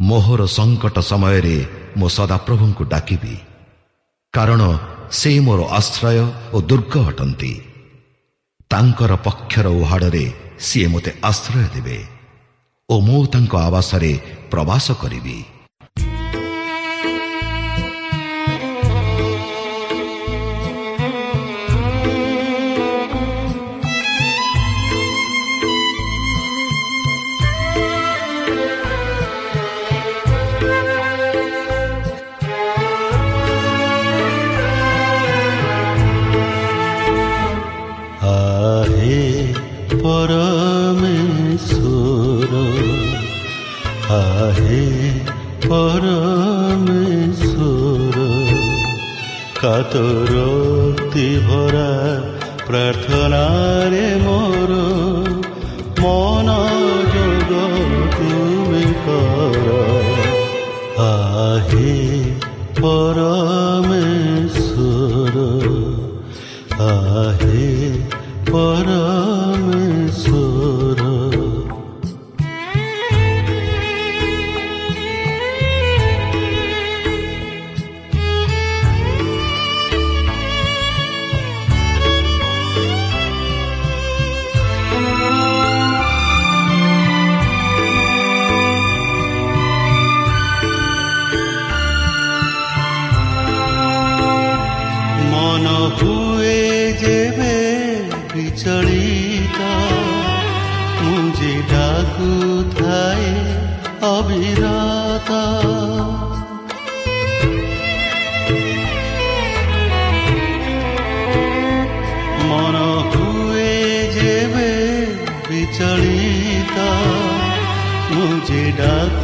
ମୋହର ସଙ୍କଟ ସମୟରେ ମୁଁ ସଦାପ୍ରଭୁଙ୍କୁ ଡାକିବି। କାରଣ ସେ ମୋର ଆଶ୍ରୟ ଓ ଦୁର୍ଗ ଅଟନ୍ତି। ତାଙ୍କର ପକ୍ଷର ଉହାଡ଼ରେ ସିଏ ମୋତେ ଆଶ୍ରୟ ଦେବେ ଓ ମୁଁ ତାଙ୍କ ଆବାସରେ ପ୍ରବାସ କରିବି। କାତରକ୍ତି ଭରା ପ୍ରାର୍ଥନାରେ ମୋର ମନ ଯୋଗ ତୁମେ କର ଆହେ ପରମେଶ୍ୱର ଆହେ ପରମେଶ୍ୱର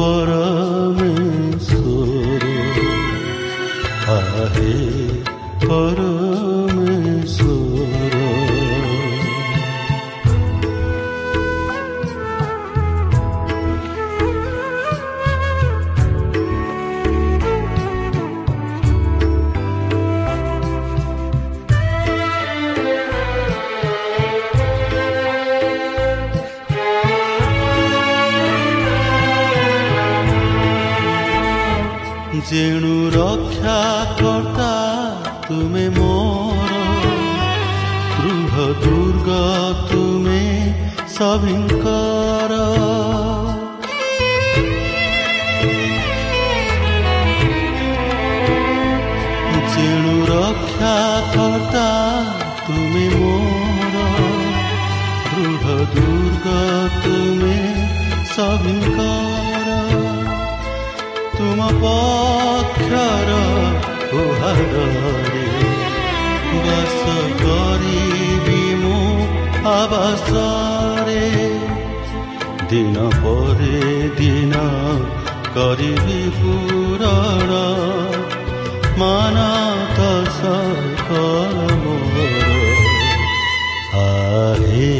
परमेश्वर आहे पर ସଭିଙ୍କର ଯେଣୁ ରକ୍ଷା କର୍ତ୍ତା ତୁମେ ମୋର ଦୃଢ଼ ଦୁର୍ଗ ତୁମେ ସଭିଙ୍କର ତୁମ ପକ୍ଷର ଉହାରରେ ବାସ କରିବି ମୁଁ ଆବାସରେ ଦିନ ପରେ ଦିନ କରିବି ପୂରଣ ମାନତ ସକଳ ମୋର ଆହେ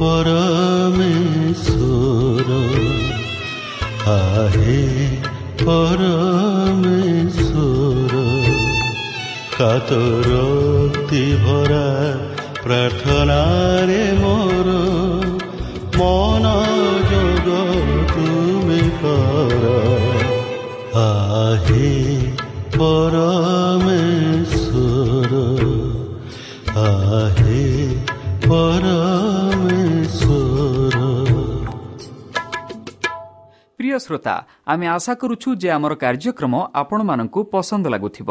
ପରମେଶ୍ୱର ଆହେ ପରମେଶ୍ୱର কাতরক্তি ভরা ପ୍ରାର୍ଥନାରେ ମୋର ମନ ଯୋଗ ତୁମେ କର। ଆହେ ପରମେ ଆହେ ପରମେ ପ୍ରିୟ ଶ୍ରୋତା ଆମେ ଆଶା କରୁଛୁ ଯେ ଆମର କାର୍ଯ୍ୟକ୍ରମ ଆପଣମାନଙ୍କୁ ପସନ୍ଦ ଲାଗୁଥିବ।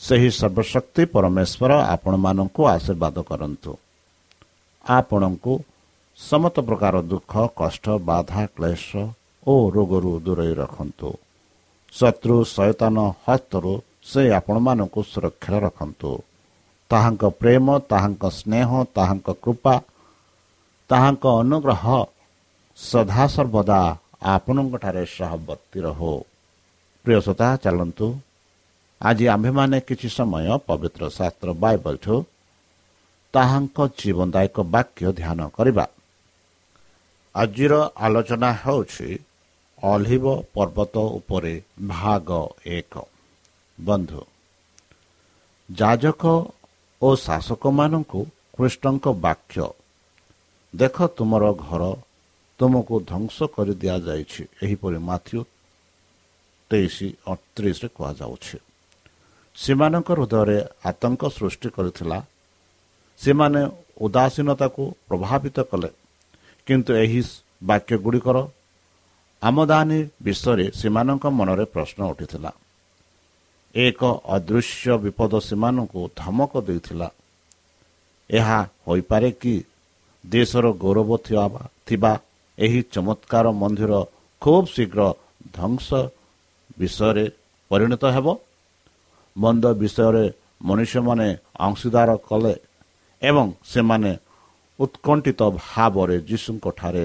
ସେହି ସର୍ବଶକ୍ତି ପରମେଶ୍ୱର ଆପଣମାନଙ୍କୁ ଆଶୀର୍ବାଦ କରନ୍ତୁ। ଆପଣଙ୍କୁ ସମସ୍ତ ପ୍ରକାର ଦୁଃଖ କଷ୍ଟ ବାଧା କ୍ଲେଶ ଓ ରୋଗରୁ ଦୂରେଇ ରଖନ୍ତୁ। ଶତ୍ରୁ ସୈତାନ ହସ୍ତରୁ ସେ ଆପଣମାନଙ୍କୁ ସୁରକ୍ଷାରେ ରଖନ୍ତୁ। ତାହାଙ୍କ ପ୍ରେମ ତାହାଙ୍କ ସ୍ନେହ ତାହାଙ୍କ କୃପା ତାହାଙ୍କ ଅନୁଗ୍ରହ ସଦାସର୍ବଦା ଆପଣଙ୍କଠାରେ ସହବର୍ତ୍ତୀ ରହୁ। ପ୍ରିୟସତା ଚାଲନ୍ତୁ ଆଜି ଆମ୍ଭେମାନେ କିଛି ସମୟ ପବିତ୍ର ଶାସ୍ତ୍ର ବାଇବଲଠୁ ତାହାଙ୍କ ଜୀବନଦାୟକ ବାକ୍ୟ ଧ୍ୟାନ କରିବା। ଆଜିର ଆଲୋଚନା ହେଉଛି ଅଲିଭ ପର୍ବତ ଉପରେ ଭାଗ ଏକ। ବନ୍ଧୁ ଯାଜକ ଓ ଶାସକମାନଙ୍କୁ କୃଷ୍ଣଙ୍କ ବାକ୍ୟ ଦେଖ ତୁମର ଘର ତୁମକୁ ଧ୍ୱଂସ କରିଦିଆଯାଇଛି ଏହିପରି ମାଥ୍ୟୁ ତେଇଶ ଅଠତିରିଶରେ କୁହାଯାଉଛି। ସେମାନଙ୍କ ହୃଦୟରେ ଆତଙ୍କ ସୃଷ୍ଟି କରିଥିଲା। ସେମାନେ ଉଦାସୀନତାକୁ ପ୍ରଭାବିତ କଲେ। କିନ୍ତୁ ଏହି ବାକ୍ୟ ଗୁଡ଼ିକର ଆମଦାନୀ ବିଷୟରେ ସେମାନଙ୍କ ମନରେ ପ୍ରଶ୍ନ ଉଠିଥିଲା। ଏକ ଅଦୃଶ୍ୟ ବିପଦ ସେମାନଙ୍କୁ ଧମକ ଦେଇଥିଲା। ଏହା ହୋଇପାରେ କି? ଦେଶର ଗୌରବ ଥିବା ଏହି ଚମତ୍କାର ମନ୍ଦିର ଖୁବ୍ ଶୀଘ୍ର ଧ୍ୱଂସ ବିଷୟରେ ପରିଣତ ହେବ। ମନ୍ଦ ବିଷୟରେ ମନୁଷ୍ୟମାନେ ଅଂଶୀଦାର କଲେ ଏବଂ ସେମାନେ ଉତ୍କଣ୍ଠିତ ଭାବରେ ଯୀଶୁଙ୍କଠାରେ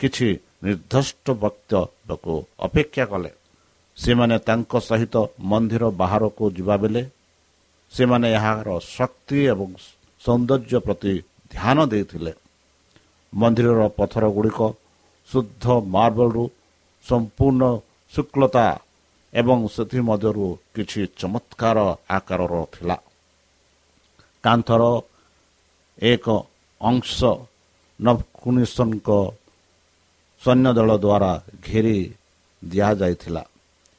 କିଛି ନିର୍ଦ୍ଦିଷ୍ଟ ବକ୍ତବ୍ୟକୁ ଅପେକ୍ଷା କଲେ ସେମାନେ ତାଙ୍କ ସହିତ ମନ୍ଦିର ବାହାରକୁ ଯିବାବେଳେ ସେମାନେ ଏହାର ଶକ୍ତି ଏବଂ ସୌନ୍ଦର୍ଯ୍ୟ ପ୍ରତି ଧ୍ୟାନ ଦେଇଥିଲେ ମନ୍ଦିରର ପଥର ଗୁଡ଼ିକ ଶୁଦ୍ଧ ମାର୍ବଲରୁ ସମ୍ପୂର୍ଣ୍ଣ ଶୁକ୍ଲତା ଏବଂ ସେଥିମଧ୍ୟରୁ କିଛି ଚମତ୍କାର ଆକାରର ଥିଲା। କାନ୍ଥର ଏକ ଅଂଶ ନବକୁନିସଙ୍କ ସୈନ୍ୟ ଦଳ ଦ୍ୱାରା ଘେରି ଦିଆଯାଇଥିଲା।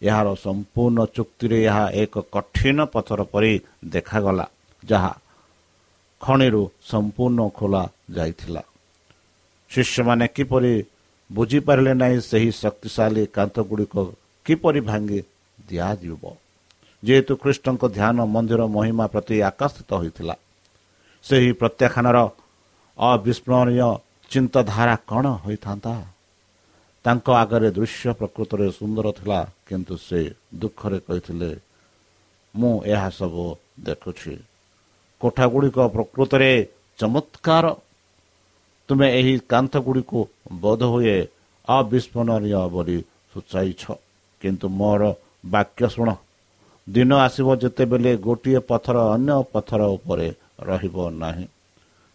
ଏହାର ସମ୍ପୂର୍ଣ୍ଣ ଚୁକ୍ତିରେ ଏହା ଏକ କଠିନ ପଥର ପରି ଦେଖାଗଲା ଯାହା ଖଣିରୁ ସମ୍ପୂର୍ଣ୍ଣ ଖୋଲା ଯାଇଥିଲା। ଶିଷ୍ୟମାନେ କିପରି ବୁଝିପାରିଲେ ନାହିଁ ସେହି ଶକ୍ତିଶାଳୀ କାନ୍ଥ ଗୁଡ଼ିକ କିପରି ଭାଙ୍ଗି ଦିଆଯିବ? ଯେହେତୁ କୃଷ୍ଣଙ୍କ ଧ୍ୟାନ ମନ୍ଦିର ମହିମା ପ୍ରତି ଆକର୍ଷିତ ହୋଇଥିଲା ସେହି ପ୍ରତ୍ୟାଖ୍ୟାନର ଅବିସ୍ମରଣୀୟ ଚିନ୍ତାଧାରା କ'ଣ ହୋଇଥାନ୍ତା? ତାଙ୍କ ଆଗରେ ଦୃଶ୍ୟ ପ୍ରକୃତରେ ସୁନ୍ଦର ଥିଲା କିନ୍ତୁ ସେ ଦୁଃଖରେ କହିଥିଲେ ମୁଁ ଏହା ସବୁ ଦେଖୁଛି। କୋଠା ଗୁଡ଼ିକ ପ୍ରକୃତରେ ଚମତ୍କାର। ତୁମେ ଏହି କାନ୍ଥ ଗୁଡ଼ିକୁ ବୋଧ ହୁଏ ଅବିସ୍ମରଣୀୟ ବୋଲି ସୂଚାଇଛ। କିନ୍ତୁ ମୋର ବାକ୍ୟ ଶୁଣ। ଦିନ ଆସିବ ଯେତେବେଳେ ଗୋଟିଏ ପଥର ଅନ୍ୟ ପଥର ଉପରେ ରହିବ ନାହିଁ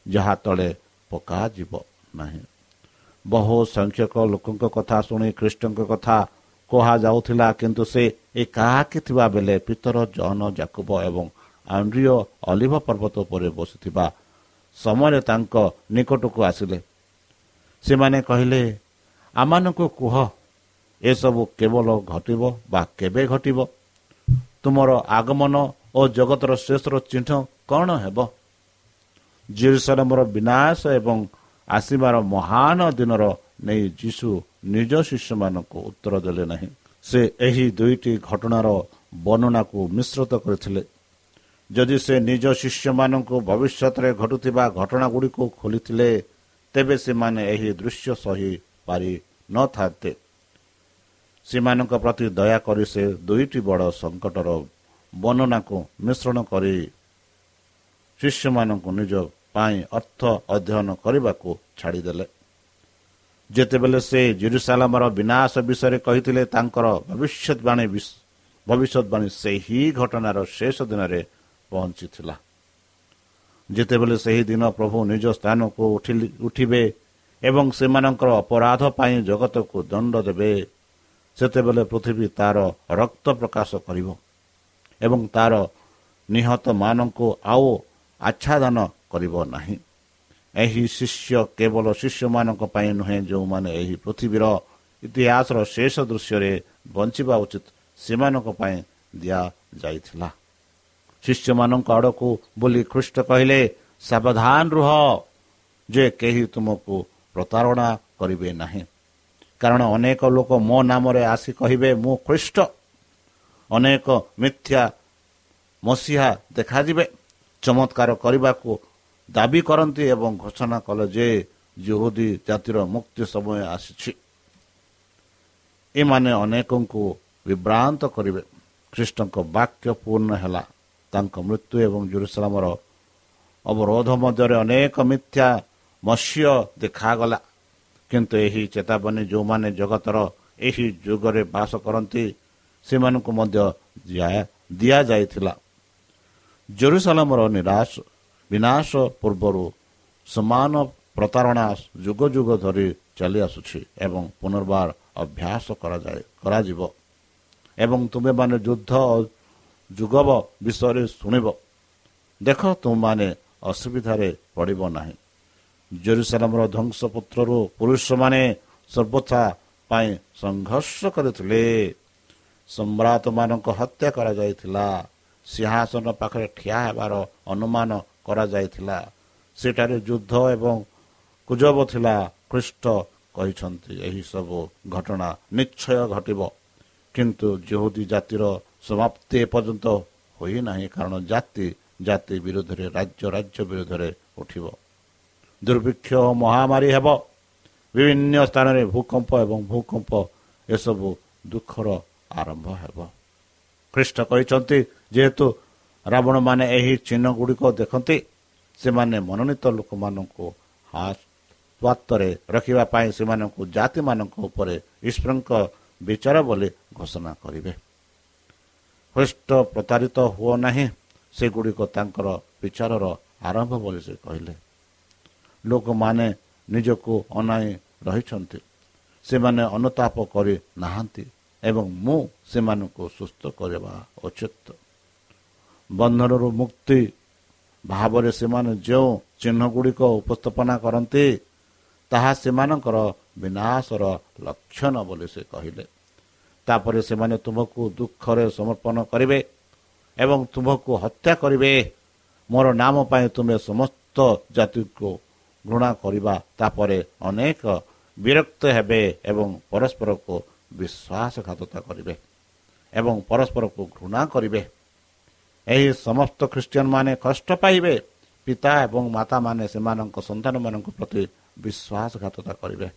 ଯାହା ତଳେ ପକାଯିବ ନାହିଁ। ବହୁ ସଂଖ୍ୟକ ଲୋକଙ୍କ କଥା ଶୁଣି ଖ୍ରୀଷ୍ଟଙ୍କ କଥା କୁହାଯାଉଥିଲା କିନ୍ତୁ ସେ ଏକାକି ଥିବା ବେଳେ ପିତର ଜହନ ଜାକୁବ ଏବଂ ଆଣ୍ଡ୍ରିଓ ଅଲିଭ ପର୍ବତ ଉପରେ ବସିଥିବା ସମୟରେ ତାଙ୍କ ନିକଟକୁ ଆସିଲେ। ସେମାନେ କହିଲେ ଆମମାନଙ୍କୁ କୁହ ଏସବୁ କେବଳ ଘଟିବ ବା କେବେ ଘଟିବ ତୁମର ଆଗମନ ଓ ଜଗତର ଶେଷର ଚିହ୍ନ କ'ଣ ହେବ ଜିରୁସାଲାମର ବିନାଶ ଏବଂ ଆସିବାର ମହାନ ଦିନର ନେଇ ଯୀଶୁ ନିଜ ଶିଷ୍ୟମାନଙ୍କୁ ଉତ୍ତର ଦେଲେ ନାହିଁ। ସେ ଏହି ଦୁଇଟି ଘଟଣାର ବର୍ଣ୍ଣନାକୁ ମିଶ୍ରିତ କରିଥିଲେ। ଯଦି ସେ ନିଜ ଶିଷ୍ୟମାନଙ୍କୁ ଭବିଷ୍ୟତରେ ଘଟୁଥିବା ଘଟଣା ଗୁଡ଼ିକୁ ଖୋଲିଥିଲେ ତେବେ ସେମାନେ ଏହି ଦୃଶ୍ୟ ସହି ପାରି ନଥାନ୍ତେ ସେମାନଙ୍କ ପ୍ରତି ଦୟାକରି ସେ ଦୁଇଟି ବଡ଼ ସଙ୍କଟର ବର୍ଣ୍ଣନାକୁ ମିଶ୍ରଣ କରି ଶିଷ୍ୟମାନଙ୍କୁ ନିଜ ପାଇଁ ଅର୍ଥ ଅଧ୍ୟୟନ କରିବାକୁ ଛାଡ଼ିଦେଲେ। ଯେତେବେଳେ ସେ ଜିରୁସାଲାମର ବିନାଶ ବିଷୟରେ କହିଥିଲେ ତାଙ୍କର ଭବିଷ୍ୟତବାଣୀ ଭବିଷ୍ୟତବାଣୀ ସେହି ଘଟଣାର ଶେଷ ଦିନରେ ପହଞ୍ଚିଥିଲା। ଯେତେବେଳେ ସେହି ଦିନ ପ୍ରଭୁ ନିଜ ସ୍ଥାନକୁ ଉଠିବେ ଏବଂ ସେମାନଙ୍କର ଅପରାଧ ପାଇଁ ଜଗତକୁ ଦଣ୍ଡ ଦେବେ ସେତେବେଳେ ପୃଥିବୀ ତାର ରକ୍ତ ପ୍ରକାଶ କରିବ ଏବଂ ତାର ନିହତମାନଙ୍କୁ ଆଉ ଆଚ୍ଛାଦନ କରିବ ନାହିଁ। ଏହି ଶିଷ୍ୟ କେବଳ ଶିଷ୍ୟମାନଙ୍କ ପାଇଁ ନୁହେଁ ଯେଉଁମାନେ ଏହି ପୃଥିବୀର ଇତିହାସର ଶେଷ ଦୃଶ୍ୟରେ ବଞ୍ଚିବା ଉଚିତ ସେମାନଙ୍କ ପାଇଁ ଦିଆଯାଇଥିଲା। ଶିଷ୍ୟମାନଙ୍କ ଆଡ଼କୁ ବୋଲି ଖ୍ରୀଷ୍ଟ କହିଲେ ସାବଧାନ ରୁହ ଯେ କେହି ତୁମକୁ ପ୍ରତାରଣା କରିବେ ନାହିଁ। କାରଣ ଅନେକ ଲୋକ ମୋ ନାମରେ ଆସି କହିବେ ମୁଁ ଖ୍ରୀଷ୍ଟ। ଅନେକ ମିଥ୍ୟା ମସିହା ଦେଖାଯିବେ। ଚମତ୍କାର କରିବାକୁ ଦାବି କରନ୍ତି ଏବଂ ଘୋଷଣା କଲେ ଯେ ଜୁହୁଦୀ ଜାତିର ମୁକ୍ତି ସମୟ ଆସିଛି। ଏମାନେ ଅନେକଙ୍କୁ ବିଭ୍ରାନ୍ତ କରିବେ। ଖ୍ରୀଷ୍ଟଙ୍କ ବାକ୍ୟ ପୂର୍ଣ୍ଣ ହେଲା। ତାଙ୍କ ମୃତ୍ୟୁ ଏବଂ ଜୁରୁସଲାମର ଅବରୋଧ ମଧ୍ୟରେ ଅନେକ ମିଥ୍ୟା ମତ୍ସ୍ୟ ଦେଖାଗଲା। କିନ୍ତୁ ଏହି ଚେତାବନୀ ଯେଉଁମାନେ ଜଗତର ଏହି ଯୁଗରେ ବାସ କରନ୍ତି ସେମାନଙ୍କୁ ମଧ୍ୟ ଦିଆଯାଇଥିଲା। ଜେରୁସାଲାମର ନିରାଶ ବିନାଶ ପୂର୍ବରୁ ସମାନ ପ୍ରତାରଣା ଯୁଗ ଯୁଗ ଧରି ଚାଲି ଆସୁଛି ଏବଂ ପୁନର୍ବାର ଅଭ୍ୟାସ କରାଯାଏ କରାଯିବ। ଏବଂ ତୁମେମାନେ ଯୁଦ୍ଧ ଯୁଗବ ବିଷୟରେ ଶୁଣିବ। ଦେଖ ତୁମମାନେ ଅସୁବିଧାରେ ପଡ଼ିବ ନାହିଁ। ଜେରୁସାଲାମର ଧ୍ୱଂସପତ୍ରରୁ ପୁରୁଷମାନେ ସର୍ବଥା ପାଇଁ ସଂଘର୍ଷ କରିଥିଲେ। ସମ୍ରାଟମାନଙ୍କ ହତ୍ୟା କରାଯାଇଥିଲା। ସିଂହାସନ ପାଖରେ ଠିଆ ହେବାର ଅନୁମାନ କରାଯାଇଥିଲା। ସେଠାରେ ଯୁଦ୍ଧ ଏବଂ କୁଜବ ଥିଲା ଖ୍ରୀଷ୍ଟ କହିଛନ୍ତି। ଏହିସବୁ ଘଟଣା ନିଶ୍ଚୟ ଘଟିବ। କିନ୍ତୁ ଯେଉଁଦି ଜାତିର ସମାପ୍ତି ଏପର୍ଯ୍ୟନ୍ତ ହୋଇନାହିଁ କାରଣ ଜାତି ଜାତି ବିରୋଧରେ ରାଜ୍ୟ ରାଜ୍ୟ ବିରୋଧରେ ଉଠିବ। ଦୁର୍ଭିକ୍ଷ ମହାମାରୀ ହେବ ବିଭିନ୍ନ ସ୍ଥାନରେ ଭୂକମ୍ପ ଏବଂ ଭୂକମ୍ପ ଏସବୁ ଦୁଃଖର ଆରମ୍ଭ ହେବ ଖ୍ରୀଷ୍ଟ କହିଛନ୍ତି ଯେହେତୁ ରାବଣମାନେ ଏହି ଚିହ୍ନ ଗୁଡ଼ିକ ଦେଖନ୍ତି ସେମାନେ ମନୋନୀତ ଲୋକମାନଙ୍କୁ ସ୍ୱାତ୍ତରେ ରଖିବା ପାଇଁ ସେମାନଙ୍କୁ ଜାତିମାନଙ୍କ ଉପରେ ଈଶ୍ୱରଙ୍କ ବିଚାର ବୋଲି ଘୋଷଣା କରିବେ। ଖ୍ରୀଷ୍ଟ ପ୍ରତାରିତ ହୁଅ ନାହିଁ ସେଗୁଡ଼ିକ ତାଙ୍କର ବିଚାରର ଆରମ୍ଭ ବୋଲି ସେ କହିଲେ। ଲୋକମାନେ ନିଜକୁ ଅନାଇ ରହିଛନ୍ତି। ସେମାନେ ଅନୁତାପ କରି ନାହାନ୍ତି ଏବଂ ମୁଁ ସେମାନଙ୍କୁ ସୁସ୍ଥ କରିବା ଉଚିତ। ବନ୍ଧନରୁ ମୁକ୍ତି ଭାବରେ ସେମାନେ ଯେଉଁ ଚିହ୍ନ ଗୁଡ଼ିକ ଉପସ୍ଥାପନା କରନ୍ତି ତାହା ସେମାନଙ୍କର ବିନାଶର ଲକ୍ଷଣ ବୋଲି ସେ କହିଲେ। ତାପରେ ସେମାନେ ତୁମକୁ ଦୁଃଖରେ ସମର୍ପଣ କରିବେ ଏବଂ ତୁମକୁ ହତ୍ୟା କରିବେ। ମୋର ନାମ ପାଇଁ ତୁମେ ସମସ୍ତ ଜାତିକୁ ଘୃଣା କରିବା ତାପରେ ଅନେକ ବିରକ୍ତ ହେବେ ଏବଂ ପରସ୍ପରକୁ ବିଶ୍ୱାସଘାତତା କରିବେ ଏବଂ ପରସ୍ପରକୁ ଘୃଣା କରିବେ। ଏହି ସମସ୍ତ ଖ୍ରୀଷ୍ଟିଆନ ମାନେ କଷ୍ଟ ପାଇବେ। ପିତା ଏବଂ ମାତାମାନେ ସେମାନଙ୍କ ସନ୍ତାନମାନଙ୍କ ପ୍ରତି ବିଶ୍ୱାସଘାତତା କରିବେ।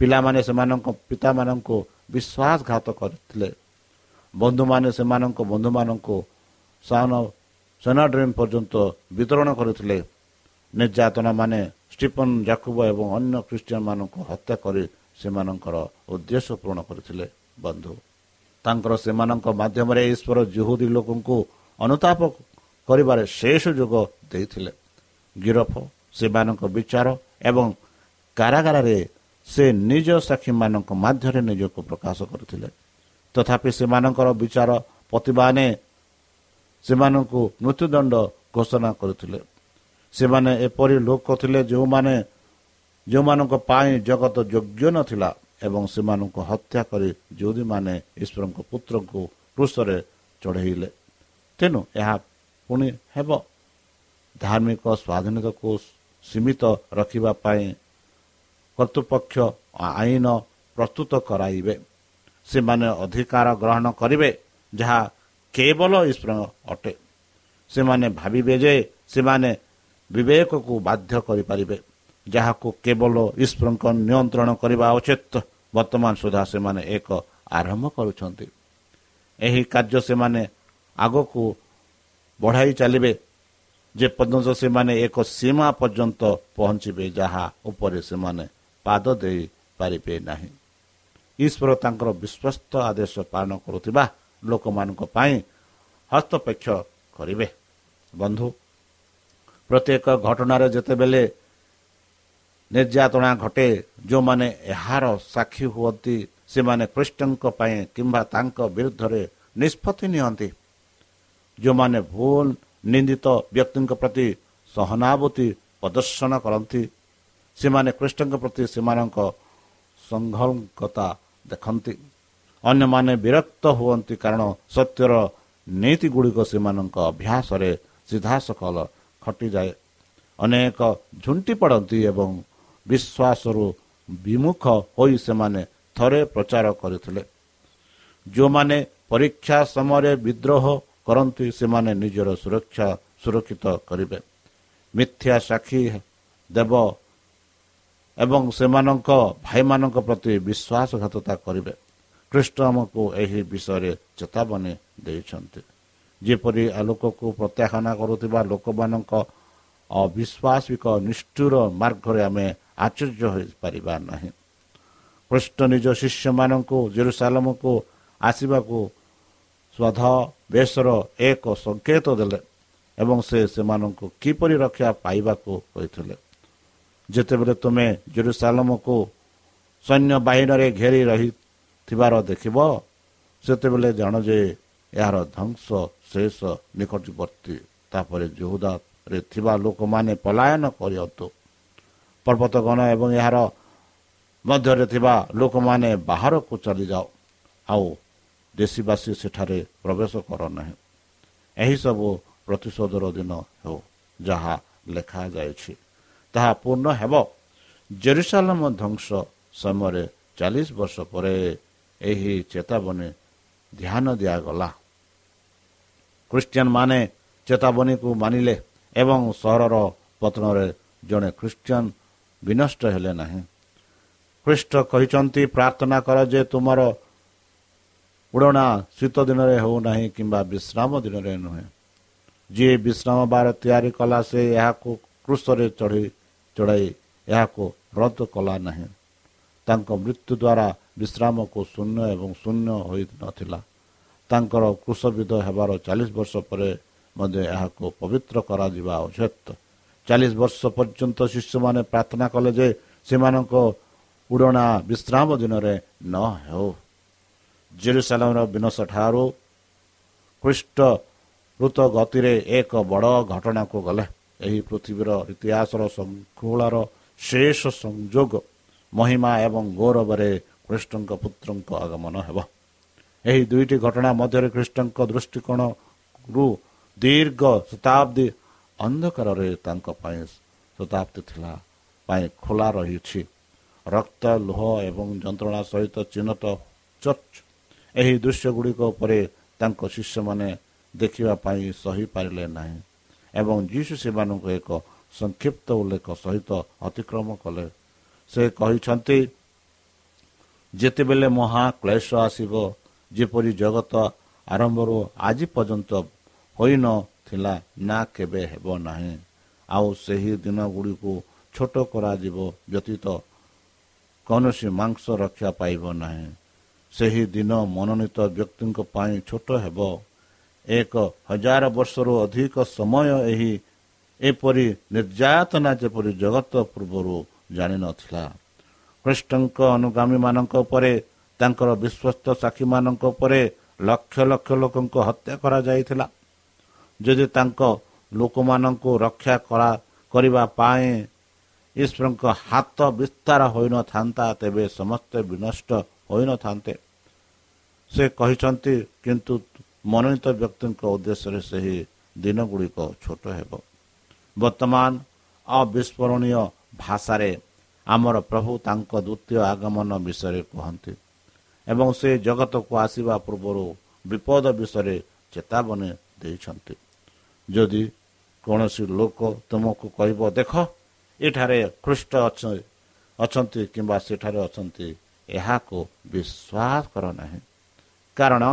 ପିଲାମାନେ ସେମାନଙ୍କ ପିତାମାନଙ୍କୁ ବିଶ୍ୱାସଘାତ କରିଥିଲେ। ବନ୍ଧୁମାନେ ସେମାନଙ୍କ ବନ୍ଧୁମାନଙ୍କୁ ସେନାଡ୍ରିମ୍ ପର୍ଯ୍ୟନ୍ତ ବିତରଣ କରିଥିଲେ। ନିର୍ଯାତନା ମାନେ ଷ୍ଟିଫନ୍ ଜାକୁବ ଏବଂ ଅନ୍ୟ ଖ୍ରୀଷ୍ଟିଆନ ମାନଙ୍କୁ ହତ୍ୟା କରି ସେମାନଙ୍କର ଉଦ୍ଦେଶ୍ୟ ପୂରଣ କରିଥିଲେ ବନ୍ଧୁ। ତାଙ୍କର ସେମାନଙ୍କ ମାଧ୍ୟମରେ ଈଶ୍ୱର ଜୁହୁଦୀ ଲୋକଙ୍କୁ ଅନୁତାପ କରିବାରେ ଶେଷ ଯୋଗ ଦେଇଥିଲେ। ଗିରଫ ସେମାନଙ୍କ ବିଚାର ଏବଂ କାରାଗାରରେ ସେ ନିଜ ସାକ୍ଷୀମାନଙ୍କ ମାଧ୍ୟମରେ ନିଜକୁ ପ୍ରକାଶ କରିଥିଲେ। ତଥାପି ସେମାନଙ୍କର ବିଚାର ପ୍ରତିମାନେ ସେମାନଙ୍କୁ ମୃତ୍ୟୁଦଣ୍ଡ ଘୋଷଣା କରିଥିଲେ। ସେମାନେ ଏପରି ଲୋକ ଥିଲେ ଯେଉଁମାନେ ଯେଉଁମାନଙ୍କ ପାଇଁ ଜଗତ ଯୋଗ୍ୟ ନଥିଲା ଏବଂ ସେମାନଙ୍କୁ ହତ୍ୟା କରି ଯେଉଁଦୀମାନେ ଈଶ୍ୱରଙ୍କ ପୁତ୍ରଙ୍କୁ କୃଷରେ ଚଢ଼େଇଲେ। ତେଣୁ ଏହା ପୁଣି ହେବ। ଧାର୍ମିକ ସ୍ୱାଧୀନତାକୁ ସୀମିତ ରଖିବା ପାଇଁ କର୍ତ୍ତୃପକ୍ଷ ଆଇନ ପ୍ରସ୍ତୁତ କରାଇବେ। ସେମାନେ ଅଧିକାର ଗ୍ରହଣ କରିବେ ଯାହା କେବଳ ଈଶ୍ୱର ଅଟେ। ସେମାନେ ଭାବିବେ ଯେ ସେମାନେ ବିବେକକୁ ବାଧ୍ୟ କରିପାରିବେ। ଯାହାକୁ କେବଳ ଈଶ୍ୱରଙ୍କ ନିୟନ୍ତ୍ରଣ କରିବା ଉଚିତ। ବର୍ତ୍ତମାନ ସୁଦ୍ଧା ସେମାନେ ଏକ ଆରମ୍ଭ କରୁଛନ୍ତି। ଏହି କାର୍ଯ୍ୟ ସେମାନେ ଆଗକୁ ବଢ଼ାଇ ଚାଲିବେ। ଯେପର୍ଯ୍ୟନ୍ତ ସେମାନେ ଏକ ସୀମା ପର୍ଯ୍ୟନ୍ତ ପହଞ୍ଚିବେ ଯାହା ଉପରେ ସେମାନେ ପାଦ ଦେଇପାରିବେ ନାହିଁ। ଈଶ୍ୱର ତାଙ୍କର ବିଶ୍ୱସ୍ତ ଆଦେଶ ପାଳନ କରୁଥିବା ଲୋକମାନଙ୍କ ପାଇଁ ହସ୍ତପେକ୍ଷ କରିବେ। ବନ୍ଧୁ ପ୍ରତ୍ୟେକ ଘଟଣାରେ ଯେତେବେଳେ ନିର୍ଯାତନା ଘଟେ ଯେଉଁମାନେ ଏହାର ସାକ୍ଷୀ ହୁଅନ୍ତି ସେମାନେ ଖ୍ରୀଷ୍ଟଙ୍କ ପାଇଁ କିମ୍ବା ତାଙ୍କ ବିରୁଦ୍ଧରେ ନିଷ୍ପତ୍ତି ନିଅନ୍ତି। ଯେଉଁମାନେ ଭୁଲ ନିନ୍ଦିତ ବ୍ୟକ୍ତିଙ୍କ ପ୍ରତି ସହନାଭୂତି ପ୍ରଦର୍ଶନ କରନ୍ତି ସେମାନେ ଖ୍ରୀଷ୍ଟଙ୍କ ପ୍ରତି ସେମାନଙ୍କ ସଂଘକତା ଦେଖନ୍ତି। ଅନ୍ୟମାନେ ବିରକ୍ତ ହୁଅନ୍ତି କାରଣ ସତ୍ୟର ନୀତି ଗୁଡ଼ିକ ସେମାନଙ୍କ ଅଭ୍ୟାସରେ ସିଧାସଖଲ ଖଟିଯାଏ। ଅନେକ ଝୁଣ୍ଟି ପଡ଼ନ୍ତି ଏବଂ ବିଶ୍ୱାସରୁ ବିମୁଖ ହୋଇ ସେମାନେ ଥରେ ପ୍ରଚାର କରିଥିଲେ। ଯେଉଁମାନେ ପରୀକ୍ଷା ସମୟରେ ବିଦ୍ରୋହ କରନ୍ତି ସେମାନେ ନିଜର ସୁରକ୍ଷା ସୁରକ୍ଷିତ କରିବେ। ମିଥ୍ୟା ସାକ୍ଷୀ ଦେବ ଏବଂ ସେମାନଙ୍କ ଭାଇମାନଙ୍କ ପ୍ରତି ବିଶ୍ୱାସଘାତତା କରିବେ। ଖ୍ରୀଷ୍ଟ ଆମକୁ ଏହି ବିଷୟରେ ଚେତାବନୀ ଦେଇଛନ୍ତି। ଯେପରି ଆଲୋକକୁ ପ୍ରତ୍ୟାଖ୍ୟାନ କରୁଥିବା ଲୋକମାନଙ୍କ ଅବିଶ୍ୱାସିକ ନିଷ୍ଠୁର ମାର୍ଗରେ ଆମେ ଆଚର୍ଯ୍ୟ ହୋଇପାରିବା ନାହିଁ। କୃଷ୍ଣ ନିଜ ଶିଷ୍ୟମାନଙ୍କୁ ଜେରୁସାଲମକୁ ଆସିବାକୁ ସ୍ୱଧ ବେଶର ଏକ ସଂକେତ ଦେଲେ ଏବଂ ସେ ସେମାନଙ୍କୁ କିପରି ରକ୍ଷା ପାଇବାକୁ କହିଥିଲେ? ଯେତେବେଳେ ତୁମେ ଜେରୁସାଲମକୁ ସୈନ୍ୟ ବାହିନୀରେ ଘେରି ରହିଥିବାର ଦେଖିବ ସେତେବେଳେ ଜାଣ ଯେ ଏହାର ଧ୍ୱଂସ ଶେଷ ନିକଟବର୍ତ୍ତୀ ତାପରେ ଜୋହୁଦାରେ ଥିବା ଲୋକମାନେ ପଲାୟନ କରିଅନ୍ତୁ। ପର୍ବତଗଣ ଏବଂ ଏହାର ମଧ୍ୟରେ ଥିବା ଲୋକମାନେ ବାହାରକୁ ଚାଲିଯାଉ। ଆଉ ଦେଶୀବାସୀ ସେଠାରେ ପ୍ରବେଶ କର ନାହିଁ ଏହିସବୁ ପ୍ରତିଶୋଧର ଦିନ ହେଉ ଯାହା ଲେଖାଯାଇଛି। ତାହା ପୂର୍ଣ୍ଣ ହେବ। ଜେରୁସାଲମ ଧ୍ୱଂସ ସମୟରେ ଚାଳିଶ ବର୍ଷ ପରେ ଏହି ଚେତାବନୀ ଧ୍ୟାନ ଦିଆଗଲା। ଖ୍ରୀଷ୍ଟିଆନ ମାନେ ଚେତାବନୀକୁ ମାନିଲେ ଏବଂ ସହରର ପତନରେ ଜଣେ ଖ୍ରୀଷ୍ଟିଆନ ବିନଷ୍ଟ ହେଲେ ନାହିଁ। ଖ୍ରୀଷ୍ଟ କହିଛନ୍ତି ପ୍ରାର୍ଥନା କର ଯେ ତୁମର ଉଡ଼ଣା ଶୀତ ଦିନରେ ହେଉନାହିଁ କିମ୍ବା ବିଶ୍ରାମ ଦିନରେ ନୁହେଁ। ଯିଏ ବିଶ୍ରାମ ବାର ତିଆରି କଲା ସେ ଏହାକୁ କୃଷରେ ଚଢ଼ି ଚଢ଼ାଇ ଏହାକୁ ରଦ୍ଦ କଲା ନାହିଁ। ତାଙ୍କ ମୃତ୍ୟୁ ଦ୍ୱାରା ବିଶ୍ରାମକୁ ଶୂନ୍ୟ ଏବଂ ଶୂନ୍ୟ ହୋଇନଥିଲା ତାଙ୍କର କୃଷବିଧ ହେବାର ଚାଳିଶ ବର୍ଷ ପରେ ମଧ୍ୟ ଏହାକୁ ପବିତ୍ର କରାଯିବା ଉଚିତ ଚାଳିଶ ବର୍ଷ ପର୍ଯ୍ୟନ୍ତ ଶିଶୁମାନେ ପ୍ରାର୍ଥନା କଲେ ଯେ ସେମାନଙ୍କ ଉଡ଼ଣା ବିଶ୍ରାମ ଦିନରେ ନ ହେଉ। ଜେରୁସାଲାମର ବିନଶ ଠାରୁ ଖ୍ରୀଷ୍ଟ ଦ୍ରୁତ ଗତିରେ ଏକ ବଡ଼ ଘଟଣାକୁ ଗଲେ। ଏହି ପୃଥିବୀର ଇତିହାସର ଶୃଙ୍ଖଳାର ଶେଷ ସଂଯୋଗ ମହିମା ଏବଂ ଗୌରବରେ ଖ୍ରୀଷ୍ଟଙ୍କ ପୁତ୍ରଙ୍କ ଆଗମନ ହେବ। ଏହି ଦୁଇଟି ଘଟଣା ମଧ୍ୟରେ ଖ୍ରୀଷ୍ଟଙ୍କ ଦୃଷ୍ଟିକୋଣରୁ ଦୀର୍ଘ ଶତାବ୍ଦୀ ଅନ୍ଧକାରରେ ତାଙ୍କ ପାଇଁ ଶତାବ୍ଦୀ ଥିଲା ପାଇଁ ଖୋଲା ରହିଛି। ରକ୍ତ ଲୁହ ଏବଂ ଯନ୍ତ୍ରଣା ସହିତ ଚିହ୍ନଟ ଚର୍ଚ୍ଚ। ଏହି ଦୃଶ୍ୟ ଗୁଡ଼ିକ ଉପରେ ତାଙ୍କ ଶିଷ୍ୟମାନେ ଦେଖିବା ପାଇଁ ସହିପାରିଲେ ନାହିଁ ଏବଂ ଯୀଶୁ ସେମାନଙ୍କୁ ଏକ ସଂକ୍ଷିପ୍ତ ଉଲ୍ଲେଖ ସହିତ ଅତିକ୍ରମ କଲେ। ସେ କହିଛନ୍ତି ଯେତେବେଳେ ମହାକ୍ଲେଶ ଆସିବ ଯେପରି ଜଗତ ଆରମ୍ଭରୁ ଆଜି ପର୍ଯ୍ୟନ୍ତ ହୋଇନଥିଲା ନା କେବେ ହେବ ନାହିଁ। ଆଉ ସେହି ଦିନ ଗୁଡ଼ିକୁ ଛୋଟ କରାଯିବ ବ୍ୟତୀତ କୌଣସି ମାଂସ ରକ୍ଷା ପାଇବ ନାହିଁ। ସେହି ଦିନ ମନୋନୀତ ବ୍ୟକ୍ତିଙ୍କ ପାଇଁ ଛୋଟ ହେବ। ଏକ ହଜାର ବର୍ଷରୁ ଅଧିକ ସମୟ ଏହି ଏପରି ନିର୍ଯାତନା ଯେପରି ଜଗତ ପୂର୍ବରୁ ଜାଣିନଥିଲା। ଖ୍ରୀଷ୍ଟଙ୍କ ଅନୁଗାମୀମାନଙ୍କ ଉପରେ ତାଙ୍କର ବିଶ୍ୱସ୍ତ ସାକ୍ଷୀମାନଙ୍କ ଉପରେ ଲକ୍ଷ ଲକ୍ଷ ଲୋକଙ୍କ ହତ୍ୟା କରାଯାଇଥିଲା। ଯଦି ତାଙ୍କ ଲୋକମାନଙ୍କୁ ରକ୍ଷା କରିବା ପାଇଁ ଈଶ୍ୱରଙ୍କ ହାତ ବିସ୍ତାର ହୋଇନଥାନ୍ତା ତେବେ ସମସ୍ତେ ବିନଷ୍ଟ ହୋଇନଥାନ୍ତେ। ସେ କହିଛନ୍ତି କିନ୍ତୁ ମନୋନୀତ ବ୍ୟକ୍ତିଙ୍କ ଉଦ୍ଦେଶ୍ୟରେ ସେହି ଦିନ ଗୁଡ଼ିକ ଛୋଟ ହେବ। ବର୍ତ୍ତମାନ ଅବିସ୍ମରଣୀୟ ଭାଷାରେ ଆମର ପ୍ରଭୁ ତାଙ୍କ ଦ୍ୱିତୀୟ ଆଗମନ ବିଷୟରେ କୁହନ୍ତି। ଏବଂ ସେ ଜଗତକୁ ଆସିବା ପୂର୍ବରୁ ବିପଦ ବିଷୟରେ ଚେତାବନୀ ଦେଇଛନ୍ତି। ଯଦି କୌଣସି ଲୋକ ତୁମକୁ କହିବ ଦେଖ ଏଠାରେ ଖ୍ରୀଷ୍ଟ ଅଛନ୍ତି କିମ୍ବା ସେଠାରେ ଅଛନ୍ତି ଏହାକୁ ବିଶ୍ୱାସ କର ନାହିଁ। କାରଣ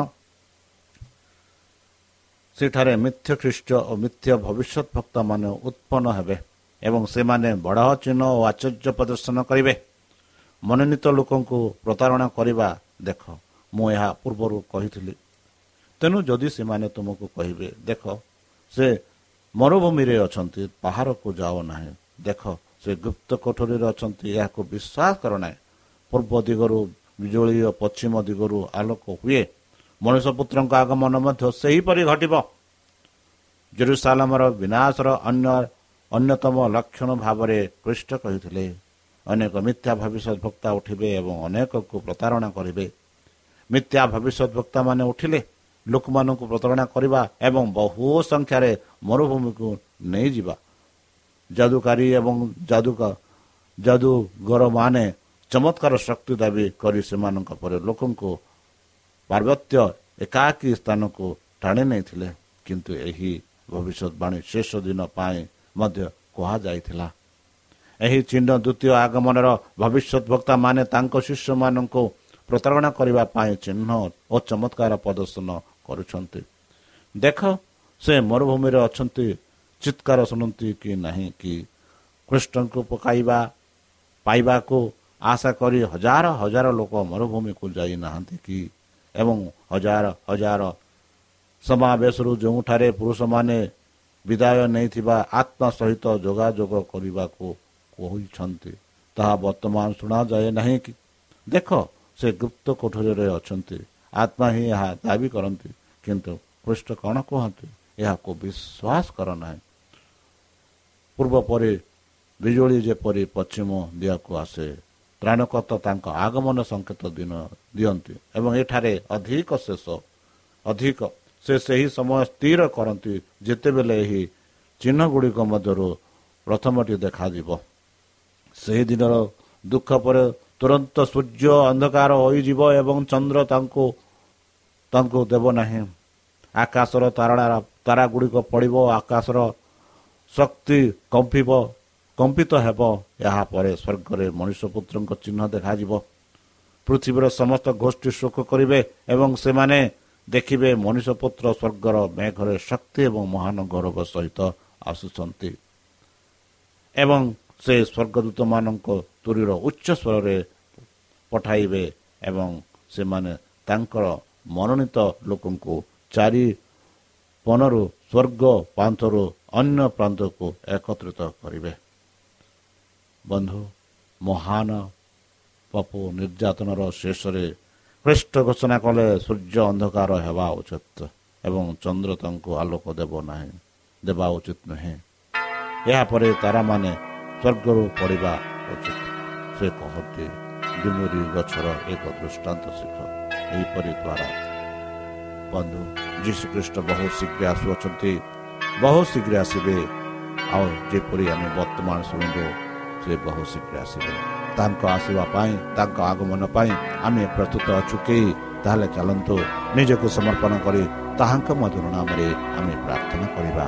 ସେଠାରେ ମିଥ୍ୟ ଖ୍ରୀଷ୍ଟ ଓ ମିଥ୍ୟ ଭବିଷ୍ୟତ ଭକ୍ତମାନେ ଉତ୍ପନ୍ନ ହେବେ ଏବଂ ସେମାନେ ବଡ଼ ଚିହ୍ନ ଓ ଆଚର୍ଯ୍ୟ ପ୍ରଦର୍ଶନ କରିବେ। ମନୋନୀତ ଲୋକଙ୍କୁ ପ୍ରତାରଣା କରିବା ଦେଖ ମୁଁ ଏହା ପୂର୍ବରୁ କହିଥିଲି। ତେଣୁ ଯଦି ସେମାନେ ତୁମକୁ କହିବେ ଦେଖ ସେ ମରୁଭୂମିରେ ଅଛନ୍ତି ପାହାଡ଼କୁ ଯାଅ ନାହିଁ ଦେଖ ସେ ଗୁପ୍ତ କୋଠରୀରେ ଅଛନ୍ତି ଏହାକୁ ବିଶ୍ୱାସ କର ନାହିଁ। ପୂର୍ବ ଦିଗରୁ ବିଜୁଳି ଓ ପଶ୍ଚିମ ଦିଗରୁ ଆଲୋକ ହୁଏ ମଣିଷ ପୁତ୍ରଙ୍କ ଆଗମନ ମଧ୍ୟ ସେହିପରି ଘଟିବ। ଜେରୁସାଲାମର ବିନାଶର ଅନ୍ୟ ଅନ୍ୟତମ ଲକ୍ଷଣ ଭାବରେ କୃଷ୍ଟ କହିଥିଲେ। ଅନେକ ମିଥ୍ୟା ଭବିଷ୍ୟତ ଭକ୍ତା ଉଠିବେ ଏବଂ ଅନେକକୁ ପ୍ରତାରଣା କରିବେ। ମିଥ୍ୟା ଭବିଷ୍ୟତ ଭକ୍ତାମାନେ ଉଠିଲେ ଲୋକମାନଙ୍କୁ ପ୍ରତାରଣା କରିବା ଏବଂ ବହୁ ସଂଖ୍ୟାରେ ମରୁଭୂମିକୁ ନେଇଯିବା। ଯାଦୁକାରୀ ଏବଂ ଯାଦୁକ ଯାଦୁଗରମାନେ ଚମତ୍କାର ଶକ୍ତି ଦାବି କରି ସେମାନଙ୍କ ପରେ ଲୋକଙ୍କୁ ପାର୍ବତ୍ୟ ଏକାକୀ ସ୍ଥାନକୁ ଟାଣି ନେଇଥିଲେ। କିନ୍ତୁ ଏହି ଭବିଷ୍ୟତବାଣୀ ଶେଷ ଦିନ ପାଇଁ ମଧ୍ୟ କୁହାଯାଇଥିଲା। ଏହି ଚିହ୍ନ ଦ୍ୱିତୀୟ ଆଗମନର ଭବିଷ୍ୟତ ବକ୍ତା ମାନେ ତାଙ୍କ ଶିଷ୍ୟମାନଙ୍କୁ ପ୍ରତାରଣା କରିବା ପାଇଁ ଚିହ୍ନ ଓ ଚମତ୍କାର ପ୍ରଦର୍ଶନ କରୁଛନ୍ତି। ଦେଖ ସେ ମରୁଭୂମିରେ ଅଛନ୍ତି ଚିତ୍କାର ଶୁଣନ୍ତି କି ନାହିଁ କି? କୃଷ୍ଣଙ୍କୁ ପକାଇବା ପାଇବାକୁ ଆଶା କରି ହଜାର ହଜାର ଲୋକ ମରୁଭୂମିକୁ ଯାଇନାହାନ୍ତି କି? ଏବଂ ହଜାର ହଜାର ସମାବେଶରୁ ଯେଉଁଠାରେ ପୁରୁଷମାନେ ବିଦାୟ ନେଇଥିବା ଆତ୍ମା ସହିତ ଯୋଗାଯୋଗ କରିବାକୁ କହୁଛନ୍ତି ତାହା ବର୍ତ୍ତମାନ ଶୁଣାଯାଏ ନାହିଁ କି? ଦେଖ ସେ ଗୁପ୍ତ କୋଠରୀରେ ଅଛନ୍ତି। ଆତ୍ମା ହିଁ ଏହା ଦାବି କରନ୍ତି। କିନ୍ତୁ ପୃଷ୍ଠ କ'ଣ କୁହନ୍ତି? ଏହାକୁ ବିଶ୍ୱାସ କର ନାହିଁ। ପୂର୍ବ ପରି ବିଜୁଳି ଯେପରି ପଶ୍ଚିମ ଦିଗକୁ ଆସେ ତ୍ରାଣକର୍ତ୍ତା ତାଙ୍କ ଆଗମନ ସଂକେତ ଦିନ ଦିଅନ୍ତି ଏବଂ ଏଠାରେ ଅଧିକ ଶେଷ ଅଧିକ ସେ ସେହି ସମୟ ସ୍ଥିର କରନ୍ତି ଯେତେବେଳେ ଏହି ଚିହ୍ନ ଗୁଡ଼ିକ ମଧ୍ୟରୁ ପ୍ରଥମଟି ଦେଖାଯିବ। ସେହି ଦିନର ଦୁଃଖ ପରେ ତୁରନ୍ତ ସୂର୍ଯ୍ୟ ଅନ୍ଧକାର ହୋଇଯିବ ଏବଂ ଚନ୍ଦ୍ର ତାଙ୍କୁ ତାଙ୍କୁ ଦେବ ନାହିଁ। ଆକାଶର ତାରା ତାରା ଗୁଡ଼ିକ ପଡ଼ିବ ଆକାଶର ଶକ୍ତି କମ୍ପିବ କମ୍ପିତ ହେବ। ଏହାପରେ ସ୍ୱର୍ଗରେ ମଣିଷ ପୁତ୍ରଙ୍କ ଚିହ୍ନ ଦେଖାଯିବ। ପୃଥିବୀର ସମସ୍ତ ଗୋଷ୍ଠୀ ଶୋକ କରିବେ ଏବଂ ସେମାନେ ଦେଖିବେ ମଣିଷ ପୁତ୍ର ସ୍ୱର୍ଗର ମେଘରେ ଶକ୍ତି ଏବଂ ମହାନ ଗୌରବ ସହିତ ଆସୁଛନ୍ତି। ଏବଂ ସେ ସ୍ୱର୍ଗଦୂତମାନଙ୍କ ତୁରୀର ଉଚ୍ଚ ସ୍ୱରରେ ପଠାଇବେ ଏବଂ ସେମାନେ ତାଙ୍କର ମନୋନୀତ ଲୋକଙ୍କୁ ଚାରି ପନରୁ ସ୍ୱର୍ଗ ପ୍ରାନ୍ତରୁ ଅନ୍ୟ ପ୍ରାନ୍ତକୁ ଏକତ୍ରିତ କରିବେ। ବନ୍ଧୁ ମହାନ ପପୁ ନିର୍ଯାତନାର ଶେଷରେ ଖ୍ରୀଷ୍ଟ ଘୋଷଣା କଲେ ସୂର୍ଯ୍ୟ ଅନ୍ଧକାର ହେବା ଉଚିତ ଏବଂ ଚନ୍ଦ୍ର ତାଙ୍କୁ ଆଲୋକ ଦେବ ନାହିଁ ଦେବା ଉଚିତ ନୁହେଁ। ଏହାପରେ ତାରାମାନେ ସ୍ୱର୍ଗରୁ ପଡ଼ିବା ଉଚିତ। ସେ କହନ୍ତି ଡୁମୁରି ଗଛର ଏକ ଦୃଷ୍ଟାନ୍ତ ଶିଖ। ଏହିପରି ଦ୍ୱାରା ବନ୍ଧୁ ଯୀଶୁଖ୍ରୀଷ୍ଟ ବହୁ ଶୀଘ୍ର ଆସୁଅଛନ୍ତି। ବହୁ ଶୀଘ୍ର ଆସିବେ। ଆଉ ଯେପରି ଆମେ ବର୍ତ୍ତମାନ ଶୁଣିବୁ ସେ ବହୁ ଶୀଘ୍ର ଆସିବେ। ତାଙ୍କ ଆସିବା ପାଇଁ ତାଙ୍କ ଆଗମନ ପାଇଁ ଆମେ ପ୍ରସ୍ତୁତ ଅଛୁ କି? ତାହେଲେ ଚାଲନ୍ତୁ ନିଜକୁ ସମର୍ପଣ କରି ତାହାଙ୍କ ମଧୁର ନାମରେ ଆମେ ପ୍ରାର୍ଥନା କରିବା।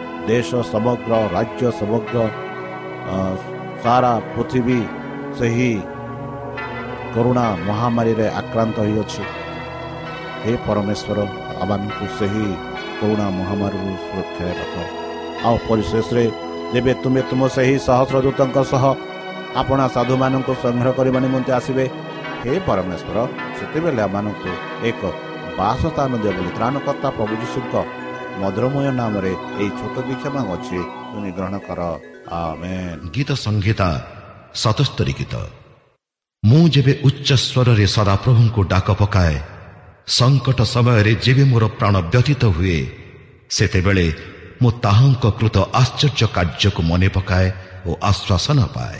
ଦେଶ ସମଗ୍ର ରାଜ୍ୟ ସମଗ୍ର ସାରା ପୃଥିବୀ ସେହି କରୁଣା ମହାମାରୀରେ ଆକ୍ରାନ୍ତ ହୋଇଅଛି ହେ ପରମେଶ୍ୱର ଆମମାନଙ୍କୁ ସେହି କରୁଣା ମହାମାରୀରୁ ସୁରକ୍ଷାରେ ରଖ ଆଉ ପରିଶେଷରେ ଯେବେ ତୁମେ ତୁମ ସେହି ସହସ୍ରଦୂତଙ୍କ ସହ ଆପଣା ସାଧୁମାନଙ୍କୁ ସଂଗ୍ରହ କରିବା ନିମନ୍ତେ ଆସିବେ ହେ ପରମେଶ୍ୱର ସେତେବେଳେ ଆମମାନଙ୍କୁ ଏକ ବାସସ୍ଥାନ ଦିଅ ବୋଲି ତ୍ରାଣକର୍ତ୍ତା ପ୍ରଭୁ ଯୀଶୁଙ୍କ ମଧୁରମୟ ନାମରେ ଏହି ଛୋଟ ଦୀକ୍ଷା ମାଗୁଅଛି ଶୁଣି ଗ୍ରହଣ କର। ଗୀତ ସଂହିତା ସତସ୍ତରୀ ଗୀତ। ମୁଁ ଯେବେ ଉଚ୍ଚ ସ୍ୱରରେ ସଦାପ୍ରଭୁଙ୍କୁ ଡାକ ପକାଏ ସଙ୍କଟ ସମୟରେ ଯେବେ ମୋର ପ୍ରାଣ ବ୍ୟତୀତ ହୁଏ ସେତେବେଳେ ମୁଁ ତାହାଙ୍କ କୃତ ଆଶ୍ଚର୍ଯ୍ୟ କାର୍ଯ୍ୟକୁ ମନେ ପକାଏ ଓ ଆଶ୍ୱାସନ ପାଏ।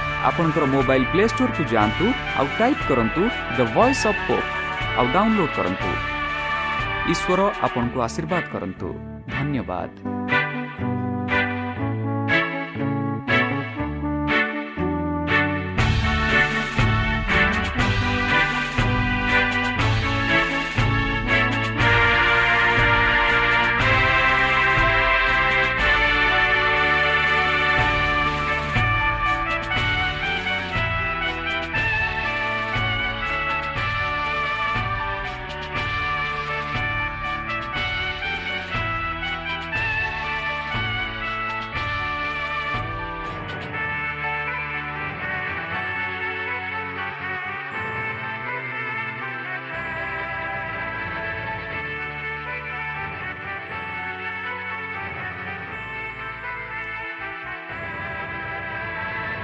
आपणकर मोबाइल प्ले स्टोर को जातु आउ करन्तु करतु द वॉइस ऑफ होप आउ डाउनलोड करतु ईश्वर आपण आशीर्वाद करतु धन्यवाद